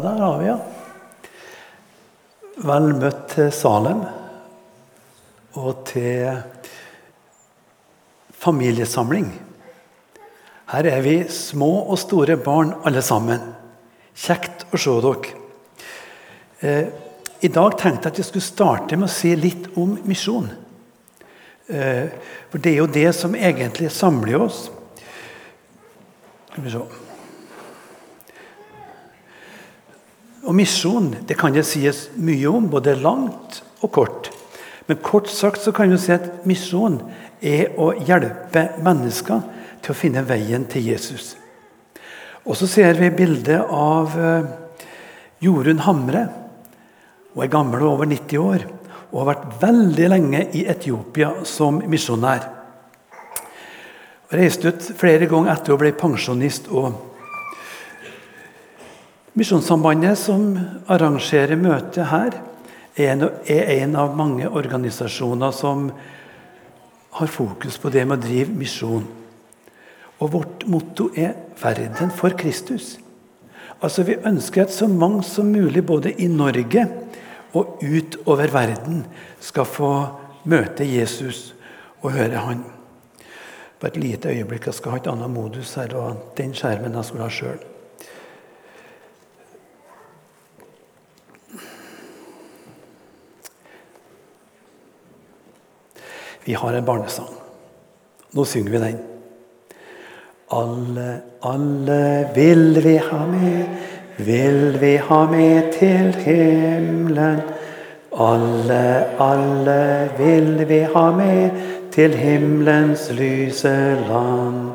Der har vi, ja. Vel møtt til Salem og til familiesamling. Her er vi små og store barn alle sammen. Kjekt å se dere. Eh, I dag tenkte jeg at jeg skulle starte med å si litt om misjon. Eh, for det er jo det som egentlig samler oss. Skal vi se Og misjon det kan det sies mye om, både langt og kort. Men kort sagt så kan vi si at misjon er å hjelpe mennesker til å finne veien til Jesus. Og så ser vi bildet av eh, Jorunn Hamre. Hun er gammel og over 90 år og har vært veldig lenge i Etiopia som misjonær. Hun reiste ut flere ganger etter å bli pensjonist og Misjonssambandet, som arrangerer møtet her, er en av mange organisasjoner som har fokus på det med å drive misjon. Og vårt motto er 'Verden for Kristus'. Altså Vi ønsker at så mange som mulig, både i Norge og utover verden, skal få møte Jesus og høre Han. På et lite øyeblikk jeg skal ha et annet modus her, og den skjermen jeg skulle ha sjøl. Vi har en barnesang. Nå synger vi den. Alle, alle vil vi ha med, vil vi ha med til himmelen. Alle, alle vil vi ha med til himmelens lyse land.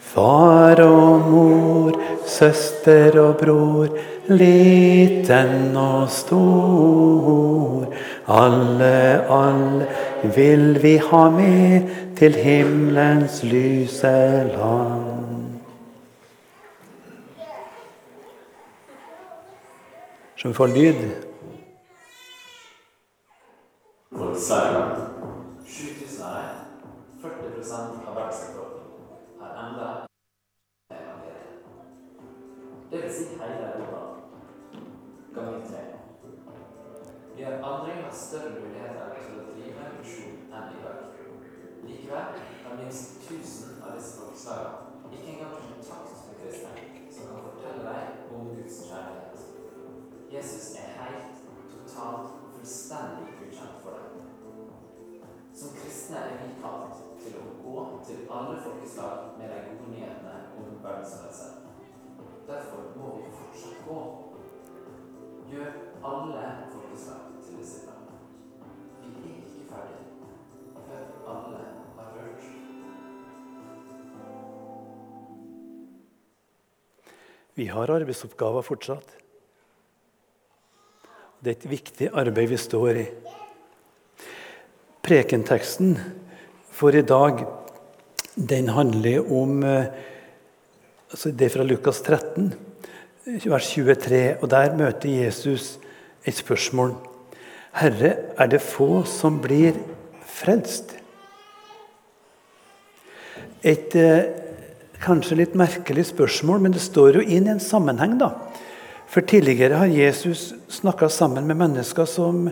Far og mor, søster og bror, liten og stor. Alle, alle vil vi ha med til himmelens lyse land. Vi får lyd. Volkswagen. Om. Derfor må vi fortsatt gå. Gjør alle folkeslag til disipler. Vi er ikke ferdige før alle har hørt. Vi har arbeidsoppgaver fortsatt. Det er et viktig arbeid vi står i. Prekenteksten for i dag den handler om eh, altså Det fra Lukas 13, vers 23. og Der møter Jesus et spørsmål. Herre, er det få som blir frelst? Et eh, kanskje litt merkelig spørsmål, men det står jo inn i en sammenheng. da. For Tidligere har Jesus snakka sammen med mennesker som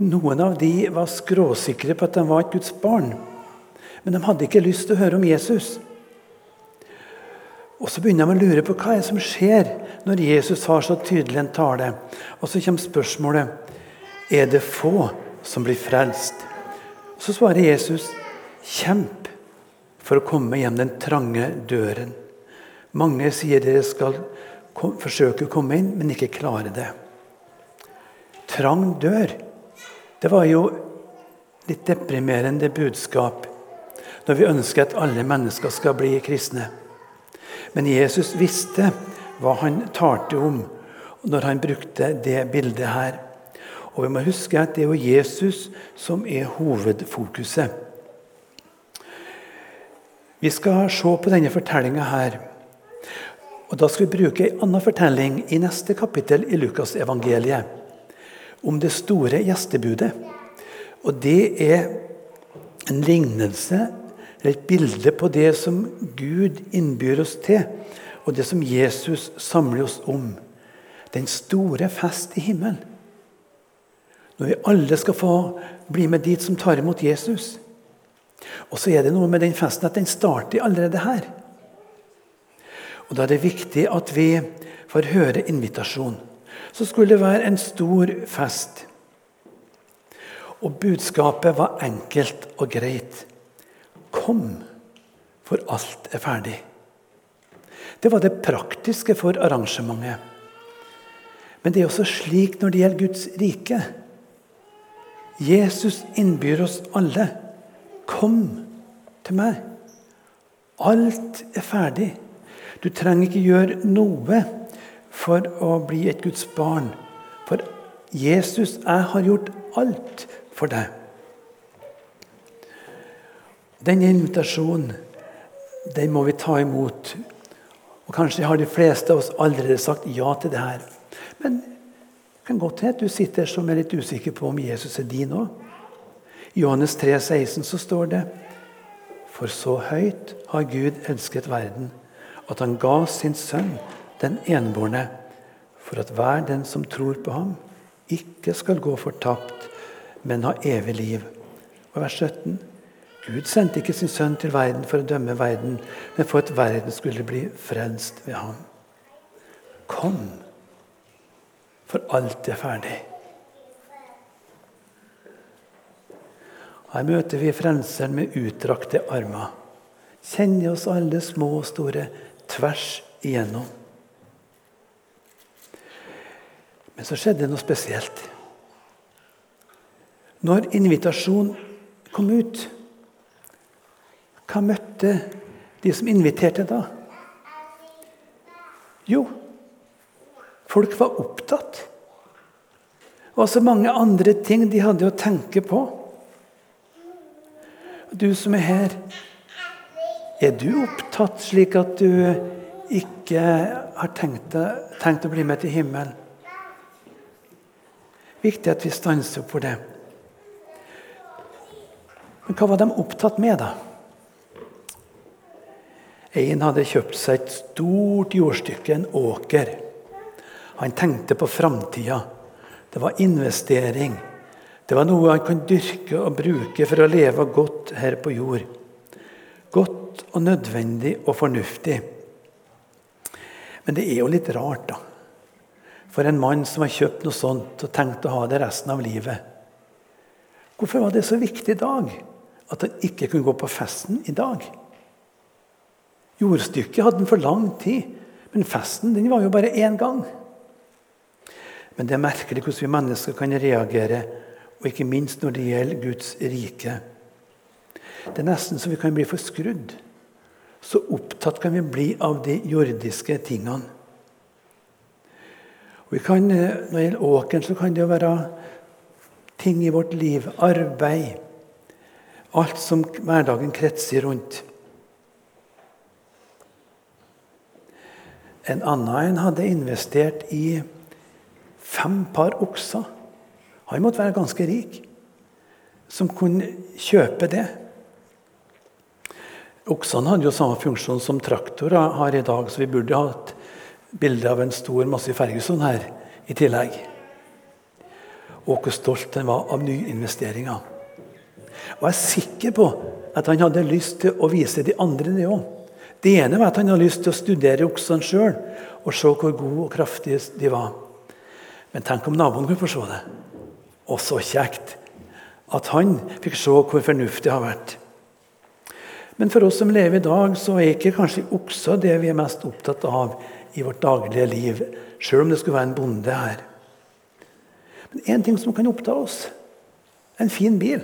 noen av de var skråsikre på at de var et Guds barn. Men de hadde ikke lyst til å høre om Jesus. Og Så begynner de å lure på hva er det som skjer når Jesus har så tydelig en tale. Og så kommer spørsmålet er det få som blir frelst. Og Så svarer Jesus kjemp for å komme hjem den trange døren. Mange sier dere skal kom, forsøke å komme inn, men ikke klare det. Trang dør. Det var jo litt deprimerende budskap når vi ønsker at alle mennesker skal bli kristne. Men Jesus visste hva han talte om når han brukte det bildet her. Og vi må huske at det er jo Jesus som er hovedfokuset. Vi skal se på denne fortellinga her. Og Da skal vi bruke en annen fortelling i neste kapittel i Lukasevangeliet. Om det store gjestebudet. Og Det er en lignelse, eller et bilde på det som Gud innbyr oss til, og det som Jesus samler oss om. Den store fest i himmelen. Når vi alle skal få bli med dit som tar imot Jesus. Og så er det noe med den festen at den starter allerede her. Og Da er det viktig at vi får høre invitasjon. Så skulle det være en stor fest. Og budskapet var enkelt og greit. Kom, for alt er ferdig. Det var det praktiske for arrangementet. Men det er også slik når det gjelder Guds rike. Jesus innbyr oss alle. Kom til meg. Alt er ferdig. Du trenger ikke gjøre noe for å bli et Guds barn. For Jesus, jeg har gjort alt for deg. Den invitasjonen den må vi ta imot. Og Kanskje har de fleste av oss allerede sagt ja til det her. Men det kan godt hende at du sitter som er litt usikker på om Jesus er din òg. I Johannes 3, 16 så står det For så høyt har Gud elsket verden, at han ga sin sønn, den enbårne, for at hver den som tror på ham, ikke skal gå fortapt, men ha evig liv. Og vers 17. Gud sendte ikke sin sønn til verden for å dømme verden, men for at verden skulle bli frelst ved ham. Kom, for alt er ferdig. Her møter vi Frelseren med utdrakte armer. Kjenner oss alle små og store tvers igjennom. Men så skjedde det noe spesielt. Når invitasjonen kom ut hva møtte de som inviterte da? Jo, folk var opptatt. Og så mange andre ting de hadde å tenke på. Du som er her, er du opptatt slik at du ikke har tenkt, tenkt å bli med til himmelen? Viktig at vi stanser opp for det. Men hva var de opptatt med, da? En hadde kjøpt seg et stort jordstykke, en åker. Han tenkte på framtida. Det var investering. Det var noe han kunne dyrke og bruke for å leve godt her på jord. Godt og nødvendig og fornuftig. Men det er jo litt rart, da. For en mann som har kjøpt noe sånt og tenkt å ha det resten av livet. Hvorfor var det så viktig i dag at han ikke kunne gå på festen i dag? Jordstykket hadde den for lang tid, men festen den var jo bare én gang. Men det er merkelig hvordan vi mennesker kan reagere, og ikke minst når det gjelder Guds rike. Det er nesten så vi kan bli forskrudd. Så opptatt kan vi bli av de jordiske tingene. Og vi kan, når det gjelder åkeren, så kan det jo være ting i vårt liv, arbeid, alt som hverdagen kretser rundt. En annen en hadde investert i fem par okser. Han måtte være ganske rik som kunne kjøpe det. Oksene hadde jo samme funksjon som traktorer har i dag, så vi burde hatt bilde av en stor Massey Ferguson her i tillegg. Og hvor stolt han var av nyinvesteringer. Og jeg er sikker på at han hadde lyst til å vise de andre det òg. Det ene var at han hadde lyst til å studere oksene sjøl og se hvor gode og kraftige de var. Men tenk om naboen kunne få se det. Og så kjekt at han fikk se hvor fornuftig det har vært. Men for oss som lever i dag, så er ikke kanskje okser det vi er mest opptatt av i vårt daglige liv, sjøl om det skulle være en bonde her. Men én ting som kan oppta oss en fin bil.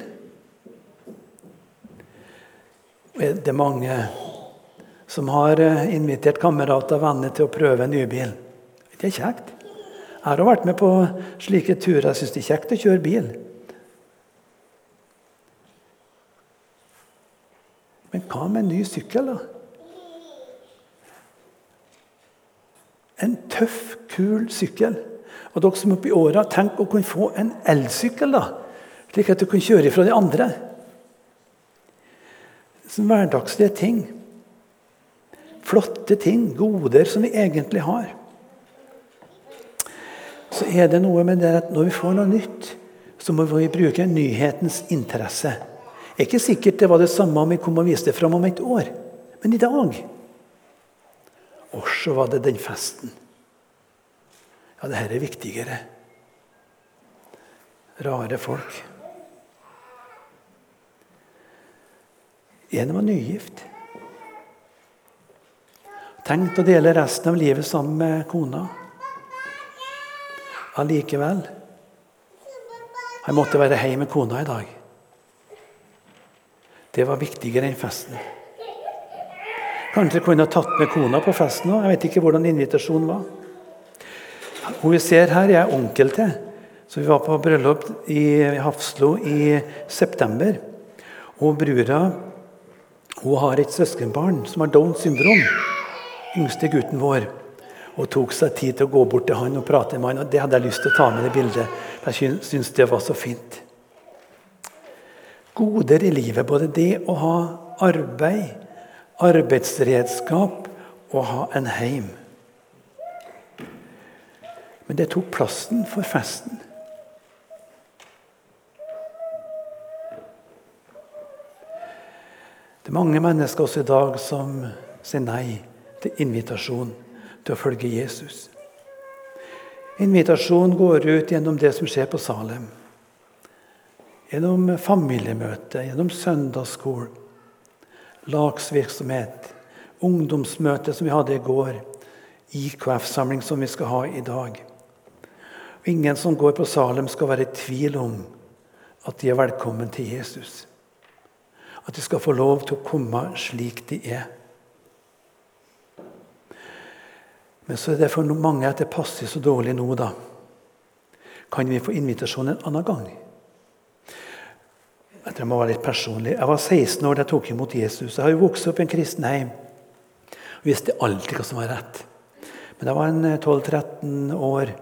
Det er mange som har eh, invitert kamerater og venner til å prøve en ny bil. Det er kjekt. Jeg har vært med på slike turer. Jeg syns det er kjekt å kjøre bil. Men hva med en ny sykkel, da? En tøff, kul sykkel. Og dere som er oppe i åra, tenk å kunne få en elsykkel, da. Slik at du kan kjøre ifra de andre. Sånn hverdagslige ting flotte ting, goder som vi egentlig har. så er det noe med det at når vi får noe nytt, så må vi bruke nyhetens interesse. Det er ikke sikkert det var det samme om vi kom og viste det fram om et år, men i dag Og så var det den festen. Ja, det her er viktigere. Rare folk. En var nygift. Tenkt å dele resten av livet sammen med kona. Allikevel Han måtte være hjemme med kona i dag. Det var viktigere enn festen. Kanskje kunne ha tatt med kona på festen òg. Jeg vet ikke hvordan invitasjonen var. Hun vi ser her, jeg er onkel til. Så Vi var på bryllup i Hafslo i september. Og brura hun har et søskenbarn som har Downs syndrom. Yngste gutten vår. Og tok seg tid til å gå bort til han og prate med han, og Det hadde jeg lyst til å ta med det bildet. Jeg syns det var så fint. Goder i livet, både det å ha arbeid, arbeidsredskap og ha en heim. Men det tok plassen for festen. Det er mange mennesker også i dag som sier nei til invitasjon til å følge Jesus. Invitasjonen går ut gjennom det som skjer på Salem. Gjennom familiemøte, gjennom søndagsskolen, lagsvirksomhet, ungdomsmøte som vi hadde i går, IKF-samling som vi skal ha i dag. Og ingen som går på Salem, skal være i tvil om at de er velkommen til Jesus. At de skal få lov til å komme slik de er. Men så er det for mange at det passer så dårlig nå, da. Kan vi få invitasjon en annen gang? Jeg må være litt personlig. Jeg var 16 år da jeg tok imot Jesus. Jeg har jo vokst opp i en kristen heim Jeg visste alltid hva som var rett. Men da jeg var 12-13 år,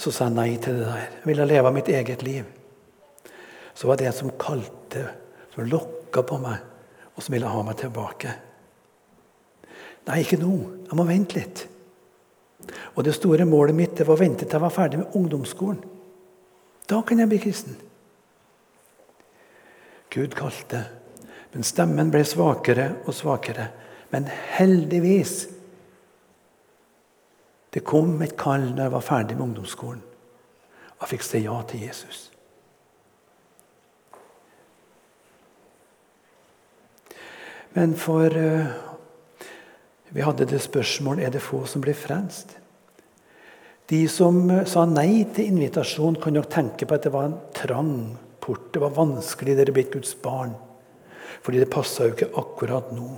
så sa jeg nei til det der. Jeg ville leve mitt eget liv. Så var det en som kalte, som lokka på meg, og som ville ha meg tilbake. Nei, ikke nå. Jeg må vente litt. Og det store målet mitt det var å vente til jeg var ferdig med ungdomsskolen. Da kan jeg bli kristen. Gud kalte, men stemmen ble svakere og svakere. Men heldigvis Det kom et kall når jeg var ferdig med ungdomsskolen. Og jeg fikk si ja til Jesus. Men for uh, Vi hadde det spørsmålet er det få som blir frelst. De som uh, sa nei til invitasjon, kan nok tenke på at det var en trang port. Det var vanskelig dere blitt Guds barn. Fordi det passa jo ikke akkurat nå.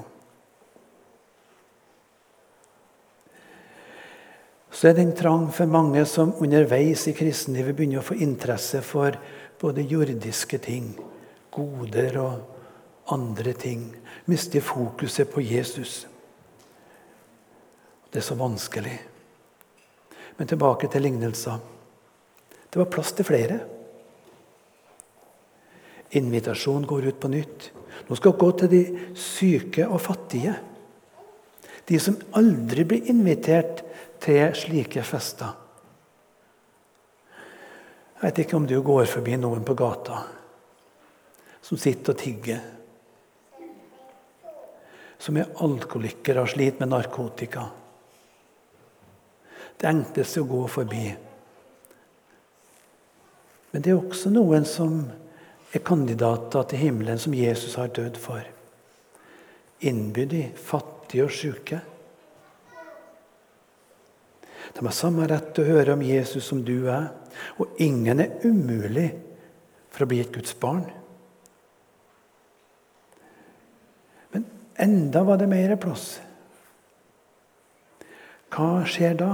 Så er det en trang for mange som underveis i kristenlivet begynner å få interesse for både jordiske ting, goder og andre ting mister fokuset på Jesus. Det er så vanskelig. Men tilbake til lignelser. Det var plass til flere. Invitasjonen går ut på nytt. Nå skal gå til de syke og fattige. De som aldri blir invitert til slike fester. Jeg vet ikke om du går forbi noen på gata som sitter og tigger som er alkoholikere og sliter med narkotika. Det enkleste å gå forbi. Men det er også noen som er kandidater til himmelen, som Jesus har dødd for. innbyr de fattige og syke. De har samme rett til å høre om Jesus som du er, og ingen er umulig for å bli et Guds barn. Men Enda var det mer plass. Hva skjer da?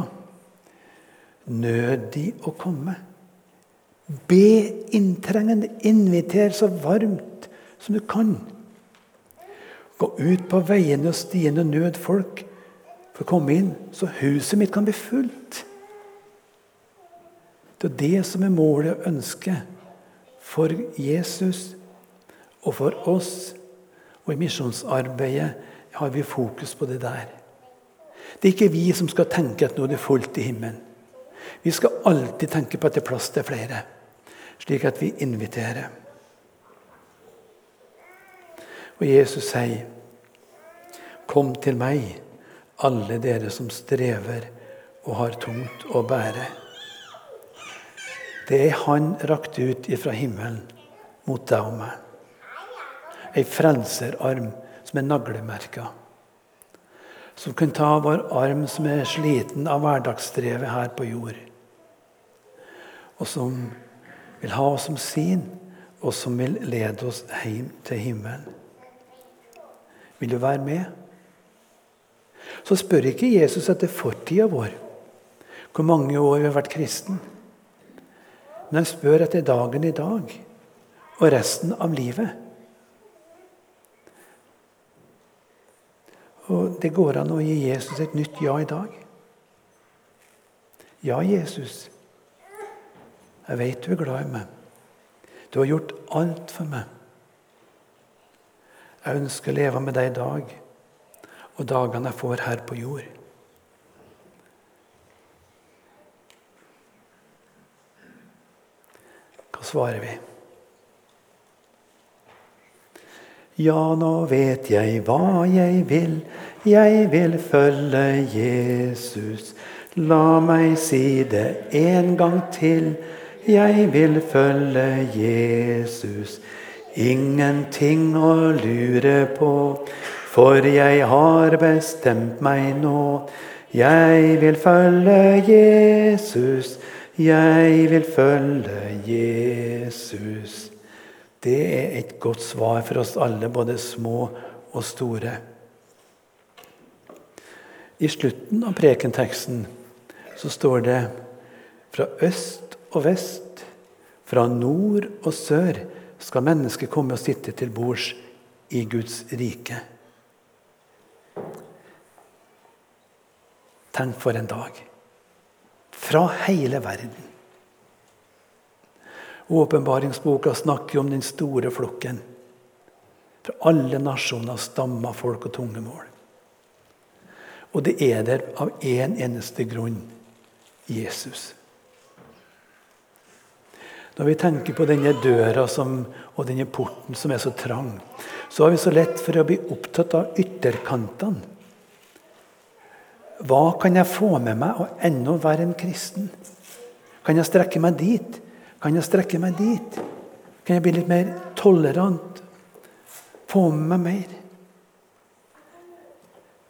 Nød de å komme. Be inntrengende, inviter så varmt som du kan. Gå ut på veiene og stiene og nød folk for å komme inn, så huset mitt kan bli fullt. Det er det som er målet og ønsket for Jesus og for oss og i misjonsarbeidet har vi fokus på det der. Det er ikke vi som skal tenke at nå er det fullt i himmelen. Vi skal alltid tenke på at det er plass til flere, slik at vi inviterer. Og Jesus sier, 'Kom til meg, alle dere som strever og har tungt å bære.' Det er Han rakt ut ifra himmelen mot deg og meg. Ei frelserarm som er naglemerka. Som kunne ta vår arm som er sliten av hverdagsstrevet her på jord. Og som vil ha oss som sin, og som vil lede oss hjem til himmelen. Vil du være med? Så spør ikke Jesus etter fortida vår, hvor mange år vi har vært kristen. Men han spør etter dagen i dag og resten av livet. Og Det går an å gi Jesus et nytt ja i dag. Ja, Jesus. Jeg vet du er glad i meg. Du har gjort alt for meg. Jeg ønsker å leve med deg i dag og dagene jeg får her på jord. Hva svarer vi? Ja, nå vet jeg hva jeg vil, jeg vil følge Jesus. La meg si det en gang til, jeg vil følge Jesus. Ingenting å lure på, for jeg har bestemt meg nå. Jeg vil følge Jesus, jeg vil følge Jesus. Det er et godt svar for oss alle, både små og store. I slutten av prekenteksten så står det fra øst og vest, fra nord og sør skal mennesket komme og sitte til bords i Guds rike. Tenk for en dag. Fra hele verden. Åpenbaringsboka snakker om den store flokken. Fra alle nasjoner, stammer, folk og tungemål. Og det er der av én en eneste grunn Jesus. Når vi tenker på denne døra som, og denne porten som er så trang, så har vi så lett for å bli opptatt av ytterkantene. Hva kan jeg få med meg og ennå være en kristen? Kan jeg strekke meg dit? Kan jeg strekke meg dit? Kan jeg bli litt mer tolerant? Få med meg mer?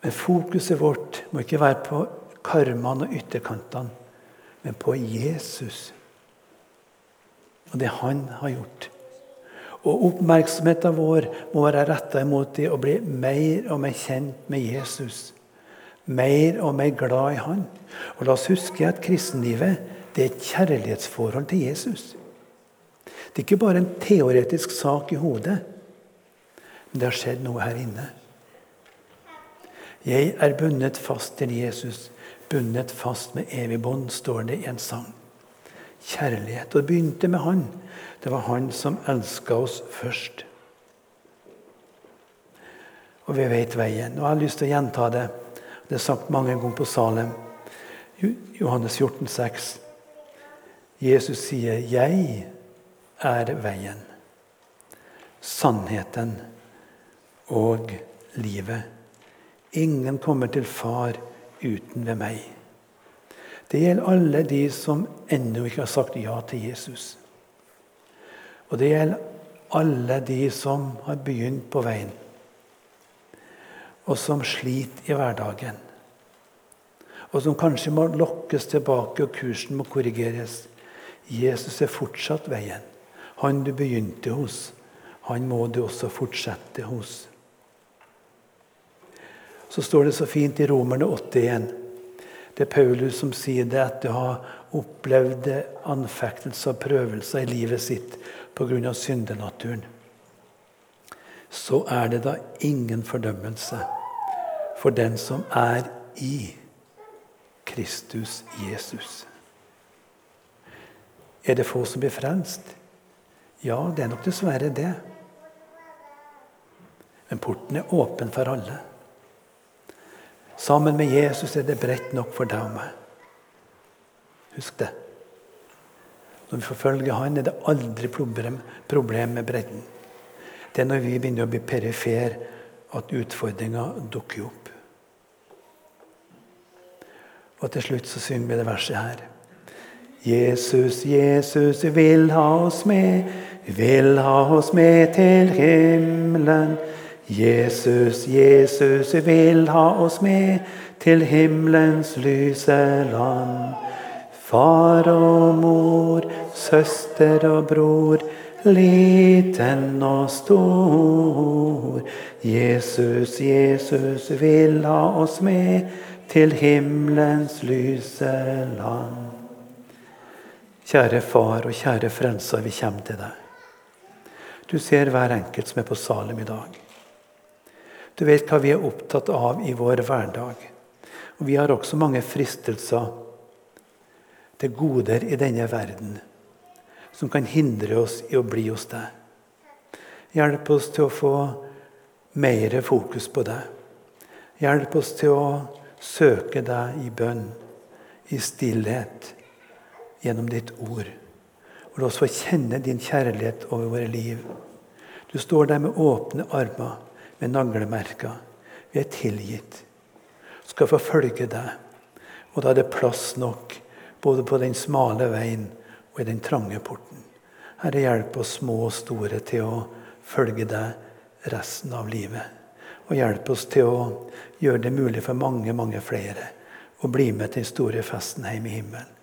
Men fokuset vårt må ikke være på karmaen og ytterkantene, men på Jesus og det han har gjort. Og Oppmerksomheten vår må være retta imot det å bli mer og mer kjent med Jesus. Mer og mer glad i Han. Og La oss huske at kristenlivet det er et kjærlighetsforhold til Jesus. Det er ikke bare en teoretisk sak i hodet, men det har skjedd noe her inne. Jeg er bundet fast til Jesus, bundet fast med evig bånd, står det i en sang kjærlighet. Og det begynte med han. Det var han som elska oss først. Og vi vet veien. Og Jeg har lyst til å gjenta det. Det er sagt mange ganger på Salem. Johannes 14, 14,6. Jesus sier, 'Jeg er veien, sannheten og livet'. Ingen kommer til Far uten ved meg. Det gjelder alle de som ennå ikke har sagt ja til Jesus. Og det gjelder alle de som har begynt på veien, og som sliter i hverdagen. Og som kanskje må lokkes tilbake, og kursen må korrigeres. Jesus er fortsatt veien. Han du begynte hos, han må du også fortsette hos. Så står det så fint i Romerne 81 det er Paulus som sier det, at du har opplevd anfektelse og prøvelser i livet sitt pga. syndenaturen. Så er det da ingen fordømmelse for den som er i Kristus Jesus. Er det få som blir frelst? Ja, det er nok dessverre det. Men porten er åpen for alle. Sammen med Jesus er det bredt nok for deg og meg. Husk det. Når vi forfølger Han, er det aldri problem, med bredden. Det er når vi begynner å bli perifer, at utfordringa dukker opp. Og til slutt så synger vi det verset her. Jesus, Jesus vil ha oss med, vil ha oss med til himmelen. Jesus, Jesus vil ha oss med til himmelens lyse land. Far og mor, søster og bror, liten og stor. Jesus, Jesus vil ha oss med til himmelens lyse land. Kjære Far og kjære Frelser, vi kommer til deg. Du ser hver enkelt som er på Salem i dag. Du vet hva vi er opptatt av i vår hverdag. Og Vi har også mange fristelser til goder i denne verden som kan hindre oss i å bli hos deg. Hjelp oss til å få mer fokus på deg. Hjelp oss til å søke deg i bønn, i stillhet, gjennom ditt ord. Og la oss få kjenne din kjærlighet over våre liv. Du står der med åpne armer, med naglemerker. Vi er tilgitt. Skal få følge deg. Og da er det plass nok både på den smale veien og i den trange porten. Herre, hjelp oss små og store til å følge deg resten av livet. Og hjelp oss til å gjøre det mulig for mange, mange flere å bli med til den store festen hjemme i himmelen.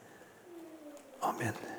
Amen.